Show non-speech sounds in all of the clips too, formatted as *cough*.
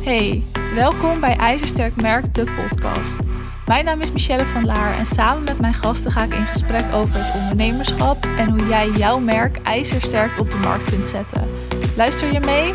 Hey, welkom bij IJzersterk Merk, de podcast. Mijn naam is Michelle van Laar en samen met mijn gasten ga ik in gesprek over het ondernemerschap en hoe jij jouw merk ijzersterk op de markt kunt zetten. Luister je mee?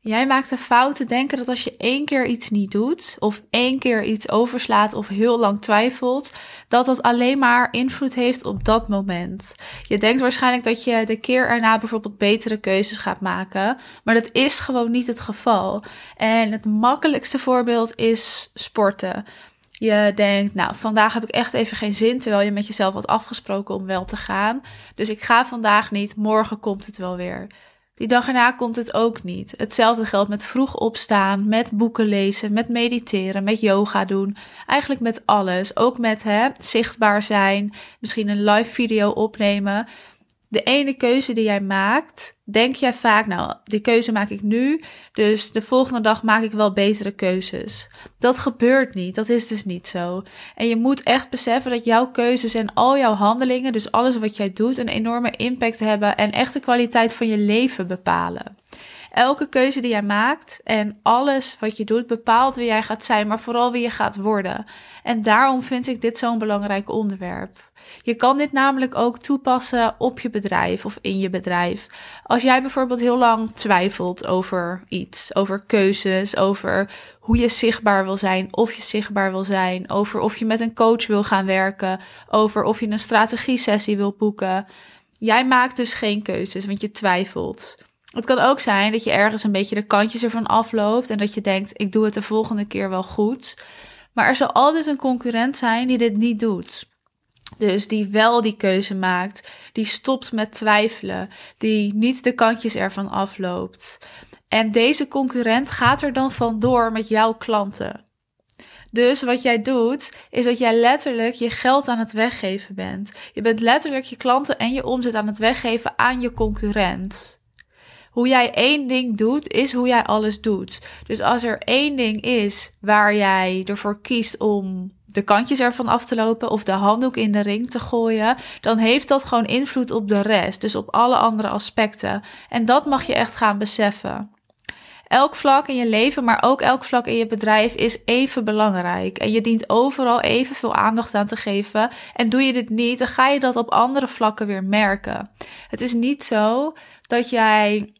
Jij maakt de fout te denken dat als je één keer iets niet doet, of één keer iets overslaat of heel lang twijfelt, dat dat alleen maar invloed heeft op dat moment. Je denkt waarschijnlijk dat je de keer erna bijvoorbeeld betere keuzes gaat maken, maar dat is gewoon niet het geval. En het makkelijkste voorbeeld is sporten. Je denkt, nou, vandaag heb ik echt even geen zin, terwijl je met jezelf had afgesproken om wel te gaan. Dus ik ga vandaag niet, morgen komt het wel weer. Die dag erna komt het ook niet. Hetzelfde geldt met vroeg opstaan, met boeken lezen, met mediteren, met yoga doen. Eigenlijk met alles. Ook met hè, zichtbaar zijn, misschien een live video opnemen de ene keuze die jij maakt, denk jij vaak, nou, die keuze maak ik nu, dus de volgende dag maak ik wel betere keuzes. Dat gebeurt niet, dat is dus niet zo. En je moet echt beseffen dat jouw keuzes en al jouw handelingen, dus alles wat jij doet, een enorme impact hebben en echt de kwaliteit van je leven bepalen. Elke keuze die jij maakt en alles wat je doet bepaalt wie jij gaat zijn, maar vooral wie je gaat worden. En daarom vind ik dit zo'n belangrijk onderwerp. Je kan dit namelijk ook toepassen op je bedrijf of in je bedrijf. Als jij bijvoorbeeld heel lang twijfelt over iets, over keuzes, over hoe je zichtbaar wil zijn, of je zichtbaar wil zijn, over of je met een coach wil gaan werken, over of je een strategie-sessie wil boeken. Jij maakt dus geen keuzes, want je twijfelt. Het kan ook zijn dat je ergens een beetje de kantjes ervan afloopt en dat je denkt: ik doe het de volgende keer wel goed. Maar er zal altijd een concurrent zijn die dit niet doet. Dus die wel die keuze maakt, die stopt met twijfelen, die niet de kantjes ervan afloopt. En deze concurrent gaat er dan vandoor met jouw klanten. Dus wat jij doet, is dat jij letterlijk je geld aan het weggeven bent. Je bent letterlijk je klanten en je omzet aan het weggeven aan je concurrent. Hoe jij één ding doet, is hoe jij alles doet. Dus als er één ding is waar jij ervoor kiest om de kantjes ervan af te lopen of de handdoek in de ring te gooien, dan heeft dat gewoon invloed op de rest, dus op alle andere aspecten. En dat mag je echt gaan beseffen. Elk vlak in je leven, maar ook elk vlak in je bedrijf is even belangrijk. En je dient overal evenveel aandacht aan te geven. En doe je dit niet, dan ga je dat op andere vlakken weer merken. Het is niet zo dat jij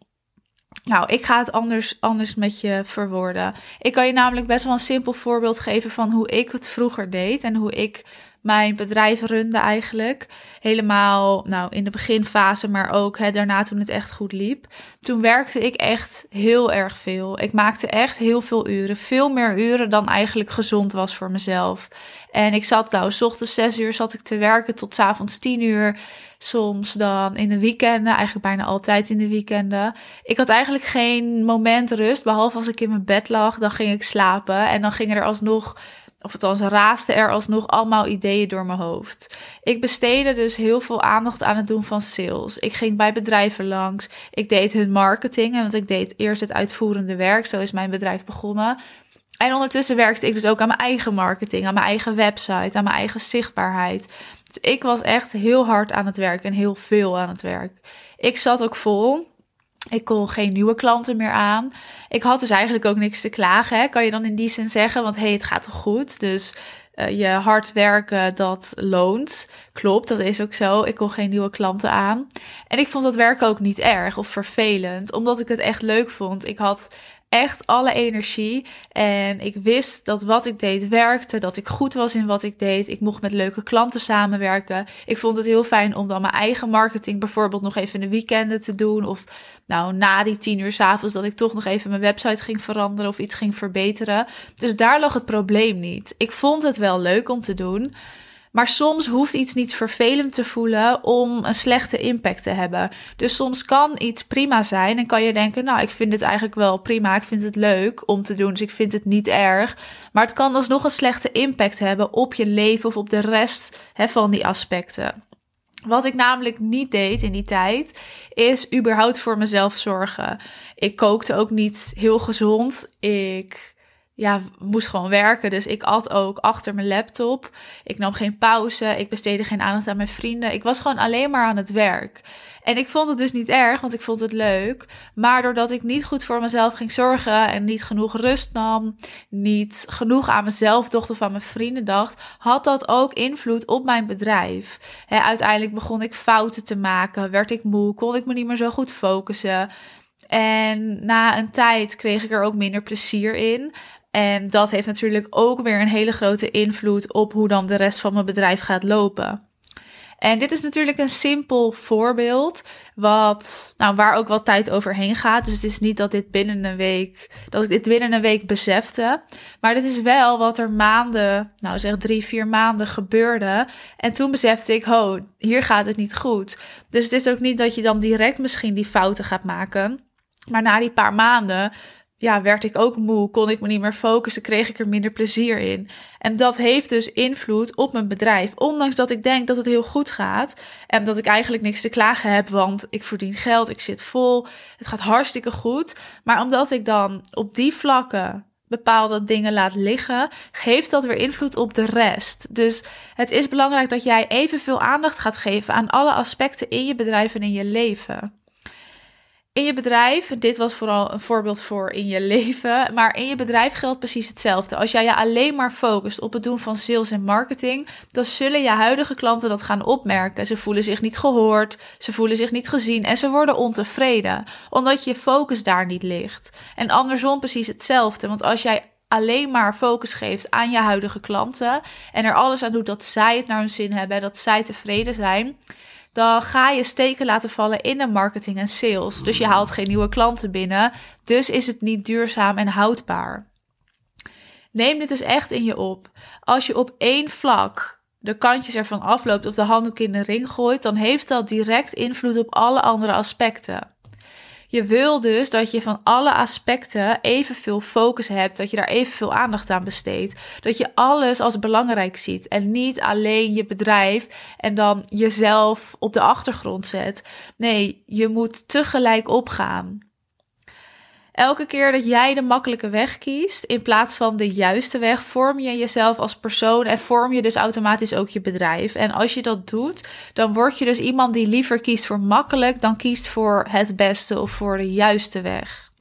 nou, ik ga het anders, anders met je verwoorden. Ik kan je namelijk best wel een simpel voorbeeld geven van hoe ik het vroeger deed en hoe ik mijn bedrijf runde eigenlijk. Helemaal nou, in de beginfase, maar ook hè, daarna toen het echt goed liep. Toen werkte ik echt heel erg veel. Ik maakte echt heel veel uren. Veel meer uren dan eigenlijk gezond was voor mezelf. En ik zat nou, s ochtends zes uur zat ik te werken tot s avonds tien uur. Soms dan in de weekenden, eigenlijk bijna altijd in de weekenden. Ik had eigenlijk geen moment rust, behalve als ik in mijn bed lag, dan ging ik slapen. En dan gingen er alsnog of althans raasde er alsnog allemaal ideeën door mijn hoofd. Ik besteedde dus heel veel aandacht aan het doen van sales. Ik ging bij bedrijven langs. Ik deed hun marketing, want ik deed eerst het uitvoerende werk. Zo is mijn bedrijf begonnen. En ondertussen werkte ik dus ook aan mijn eigen marketing, aan mijn eigen website, aan mijn eigen zichtbaarheid. Dus ik was echt heel hard aan het werk en heel veel aan het werk. Ik zat ook vol. Ik kon geen nieuwe klanten meer aan. Ik had dus eigenlijk ook niks te klagen, hè? kan je dan in die zin zeggen. Want hey, het gaat toch goed? Dus uh, je hard werken, dat loont. Klopt, dat is ook zo. Ik kon geen nieuwe klanten aan. En ik vond dat werken ook niet erg of vervelend, omdat ik het echt leuk vond. Ik had echt alle energie. En ik wist dat wat ik deed werkte, dat ik goed was in wat ik deed. Ik mocht met leuke klanten samenwerken. Ik vond het heel fijn om dan mijn eigen marketing bijvoorbeeld nog even in de weekenden te doen. Of nou, na die tien uur s'avonds dat ik toch nog even mijn website ging veranderen of iets ging verbeteren. Dus daar lag het probleem niet. Ik vond het wel leuk om te doen. Maar soms hoeft iets niet vervelend te voelen om een slechte impact te hebben. Dus soms kan iets prima zijn en kan je denken, nou, ik vind het eigenlijk wel prima, ik vind het leuk om te doen, dus ik vind het niet erg. Maar het kan alsnog een slechte impact hebben op je leven of op de rest hè, van die aspecten. Wat ik namelijk niet deed in die tijd, is überhaupt voor mezelf zorgen. Ik kookte ook niet heel gezond. Ik ja, moest gewoon werken. Dus ik at ook achter mijn laptop. Ik nam geen pauze. Ik besteedde geen aandacht aan mijn vrienden. Ik was gewoon alleen maar aan het werk. En ik vond het dus niet erg, want ik vond het leuk. Maar doordat ik niet goed voor mezelf ging zorgen en niet genoeg rust nam, niet genoeg aan mezelf dacht of aan mijn vrienden dacht, had dat ook invloed op mijn bedrijf. uiteindelijk begon ik fouten te maken, werd ik moe, kon ik me niet meer zo goed focussen. En na een tijd kreeg ik er ook minder plezier in. En dat heeft natuurlijk ook weer een hele grote invloed op hoe dan de rest van mijn bedrijf gaat lopen. En dit is natuurlijk een simpel voorbeeld, wat, nou, waar ook wat tijd overheen gaat. Dus het is niet dat dit binnen een week, dat ik dit binnen een week besefte. Maar dit is wel wat er maanden, nou zeg drie, vier maanden gebeurde. En toen besefte ik, ho, hier gaat het niet goed. Dus het is ook niet dat je dan direct misschien die fouten gaat maken. Maar na die paar maanden ja, werd ik ook moe, kon ik me niet meer focussen, kreeg ik er minder plezier in. En dat heeft dus invloed op mijn bedrijf. Ondanks dat ik denk dat het heel goed gaat en dat ik eigenlijk niks te klagen heb, want ik verdien geld, ik zit vol, het gaat hartstikke goed. Maar omdat ik dan op die vlakken bepaalde dingen laat liggen, geeft dat weer invloed op de rest. Dus het is belangrijk dat jij evenveel aandacht gaat geven aan alle aspecten in je bedrijf en in je leven in je bedrijf, dit was vooral een voorbeeld voor in je leven, maar in je bedrijf geldt precies hetzelfde. Als jij je alleen maar focust op het doen van sales en marketing, dan zullen je huidige klanten dat gaan opmerken. Ze voelen zich niet gehoord, ze voelen zich niet gezien en ze worden ontevreden, omdat je focus daar niet ligt. En andersom precies hetzelfde, want als jij alleen maar focus geeft aan je huidige klanten en er alles aan doet dat zij het naar hun zin hebben, dat zij tevreden zijn, dan ga je steken laten vallen in de marketing en sales. Dus je haalt geen nieuwe klanten binnen. Dus is het niet duurzaam en houdbaar. Neem dit dus echt in je op. Als je op één vlak de kantjes ervan afloopt of de handdoek in de ring gooit, dan heeft dat direct invloed op alle andere aspecten. Je wil dus dat je van alle aspecten evenveel focus hebt, dat je daar evenveel aandacht aan besteedt, dat je alles als belangrijk ziet en niet alleen je bedrijf en dan jezelf op de achtergrond zet. Nee, je moet tegelijk opgaan. Elke keer dat jij de makkelijke weg kiest in plaats van de juiste weg, vorm je jezelf als persoon en vorm je dus automatisch ook je bedrijf. En als je dat doet, dan word je dus iemand die liever kiest voor makkelijk dan kiest voor het beste of voor de juiste weg.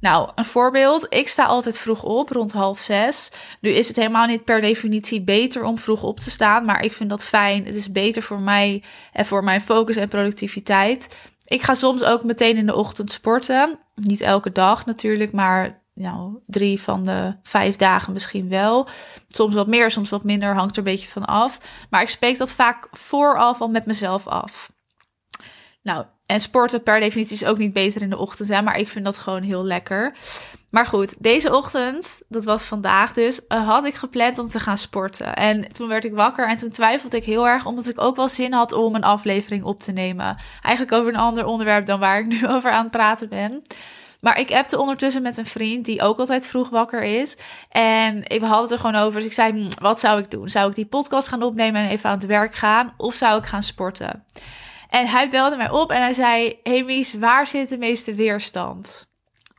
Nou, een voorbeeld. Ik sta altijd vroeg op, rond half zes. Nu is het helemaal niet per definitie beter om vroeg op te staan, maar ik vind dat fijn. Het is beter voor mij en voor mijn focus en productiviteit. Ik ga soms ook meteen in de ochtend sporten. Niet elke dag natuurlijk, maar nou, drie van de vijf dagen misschien wel. Soms wat meer, soms wat minder, hangt er een beetje van af. Maar ik spreek dat vaak vooraf al met mezelf af. Nou, en sporten per definitie is ook niet beter in de ochtend, hè, maar ik vind dat gewoon heel lekker. Maar goed, deze ochtend, dat was vandaag dus, uh, had ik gepland om te gaan sporten. En toen werd ik wakker en toen twijfelde ik heel erg, omdat ik ook wel zin had om een aflevering op te nemen. Eigenlijk over een ander onderwerp dan waar ik nu *laughs* over aan het praten ben. Maar ik appte ondertussen met een vriend die ook altijd vroeg wakker is. En we hadden het er gewoon over. Dus ik zei, hm, wat zou ik doen? Zou ik die podcast gaan opnemen en even aan het werk gaan? Of zou ik gaan sporten? En hij belde mij op en hij zei, hey Mies, waar zit de meeste weerstand?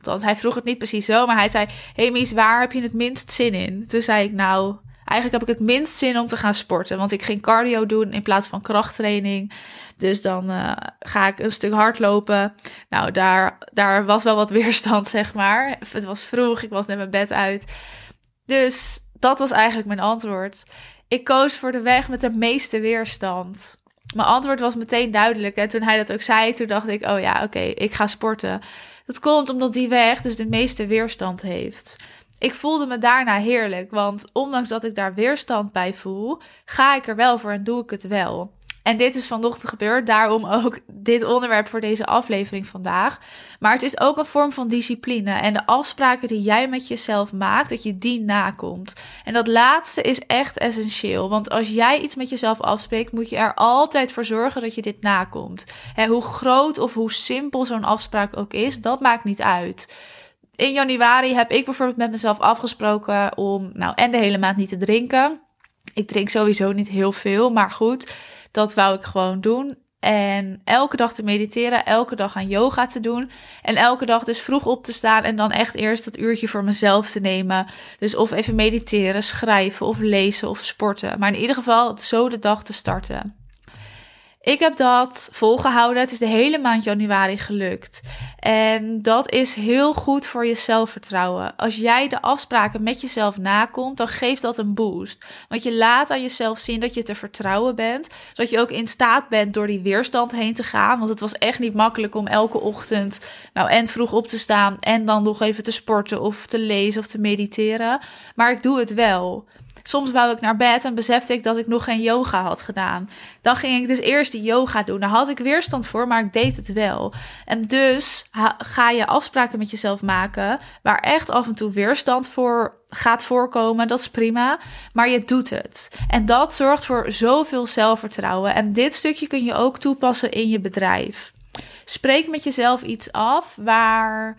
Want hij vroeg het niet precies zo, maar hij zei: Hey Mies, waar heb je het minst zin in? Toen zei ik: Nou, eigenlijk heb ik het minst zin om te gaan sporten. Want ik ging cardio doen in plaats van krachttraining. Dus dan uh, ga ik een stuk hardlopen. Nou, daar, daar was wel wat *laughs* weerstand, zeg maar. Het was vroeg, ik was net mijn bed uit. Dus dat was eigenlijk mijn antwoord. Ik koos voor de weg met de meeste weerstand. Mijn antwoord was meteen duidelijk. En toen hij dat ook zei, toen dacht ik: Oh ja, oké, ik ga sporten. Dat komt omdat die weg dus de meeste weerstand heeft. Ik voelde me daarna heerlijk, want ondanks dat ik daar weerstand bij voel, ga ik er wel voor en doe ik het wel. En dit is vanochtend gebeurd, daarom ook dit onderwerp voor deze aflevering vandaag. Maar het is ook een vorm van discipline en de afspraken die jij met jezelf maakt, dat je die nakomt. En dat laatste is echt essentieel, want als jij iets met jezelf afspreekt, moet je er altijd voor zorgen dat je dit nakomt. He, hoe groot of hoe simpel zo'n afspraak ook is, dat maakt niet uit. In januari heb ik bijvoorbeeld met mezelf afgesproken om, nou, en de hele maand niet te drinken. Ik drink sowieso niet heel veel, maar goed. Dat wou ik gewoon doen. En elke dag te mediteren, elke dag aan yoga te doen. En elke dag dus vroeg op te staan en dan echt eerst dat uurtje voor mezelf te nemen. Dus of even mediteren, schrijven of lezen of sporten. Maar in ieder geval zo de dag te starten. Ik heb dat volgehouden. Het is de hele maand januari gelukt. En dat is heel goed voor je zelfvertrouwen. Als jij de afspraken met jezelf nakomt, dan geeft dat een boost. Want je laat aan jezelf zien dat je te vertrouwen bent. Dat je ook in staat bent door die weerstand heen te gaan. Want het was echt niet makkelijk om elke ochtend nou en vroeg op te staan en dan nog even te sporten of te lezen of te mediteren. Maar ik doe het wel. Soms wou ik naar bed en besefte ik dat ik nog geen yoga had gedaan. Dan ging ik dus eerst die yoga doen. Daar had ik weerstand voor, maar ik deed het wel. En dus ga je afspraken met jezelf maken waar echt af en toe weerstand voor gaat voorkomen. Dat is prima, maar je doet het. En dat zorgt voor zoveel zelfvertrouwen. En dit stukje kun je ook toepassen in je bedrijf. Spreek met jezelf iets af waar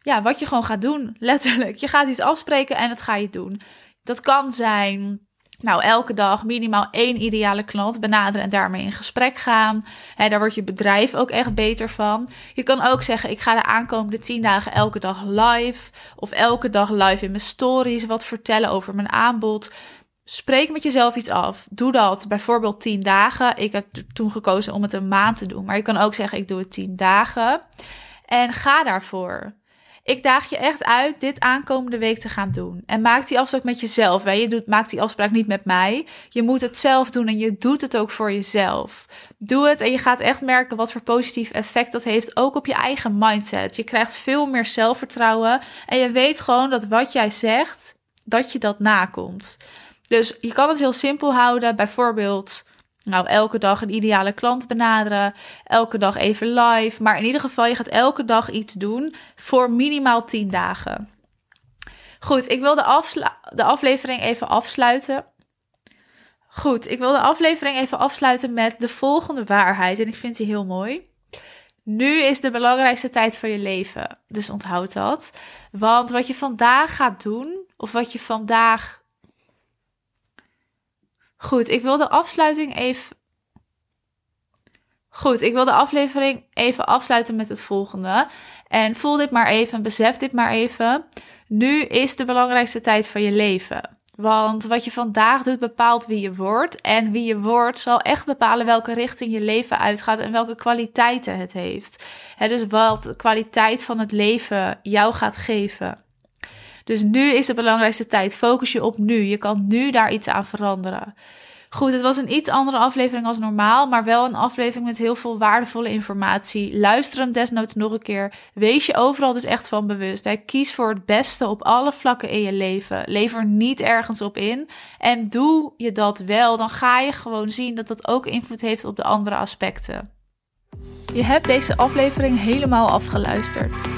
ja, wat je gewoon gaat doen. Letterlijk. Je gaat iets afspreken en het ga je doen. Dat kan zijn, nou, elke dag minimaal één ideale klant benaderen en daarmee in gesprek gaan. He, daar wordt je bedrijf ook echt beter van. Je kan ook zeggen, ik ga de aankomende tien dagen elke dag live. Of elke dag live in mijn stories wat vertellen over mijn aanbod. Spreek met jezelf iets af. Doe dat bijvoorbeeld tien dagen. Ik heb toen gekozen om het een maand te doen. Maar je kan ook zeggen, ik doe het tien dagen. En ga daarvoor. Ik daag je echt uit dit aankomende week te gaan doen. En maak die afspraak met jezelf. Hè. Je doet, maak die afspraak niet met mij. Je moet het zelf doen en je doet het ook voor jezelf. Doe het en je gaat echt merken wat voor positief effect dat heeft. Ook op je eigen mindset. Je krijgt veel meer zelfvertrouwen. En je weet gewoon dat wat jij zegt, dat je dat nakomt. Dus je kan het heel simpel houden. Bijvoorbeeld nou, elke dag een ideale klant benaderen. Elke dag even live. Maar in ieder geval, je gaat elke dag iets doen voor minimaal 10 dagen. Goed, ik wil de, de aflevering even afsluiten. Goed, ik wil de aflevering even afsluiten met de volgende waarheid. En ik vind die heel mooi. Nu is de belangrijkste tijd van je leven. Dus onthoud dat. Want wat je vandaag gaat doen, of wat je vandaag Goed, ik wil de afsluiting even. Goed, ik wil de aflevering even afsluiten met het volgende. En voel dit maar even, besef dit maar even. Nu is de belangrijkste tijd van je leven. Want wat je vandaag doet bepaalt wie je wordt. En wie je wordt zal echt bepalen welke richting je leven uitgaat en welke kwaliteiten het heeft. He, dus wat de kwaliteit van het leven jou gaat geven. Dus nu is de belangrijkste tijd. Focus je op nu. Je kan nu daar iets aan veranderen. Goed, het was een iets andere aflevering als normaal, maar wel een aflevering met heel veel waardevolle informatie. Luister hem desnoods nog een keer. Wees je overal dus echt van bewust. Kies voor het beste op alle vlakken in je leven. Lever niet ergens op in. En doe je dat wel, dan ga je gewoon zien dat dat ook invloed heeft op de andere aspecten. Je hebt deze aflevering helemaal afgeluisterd.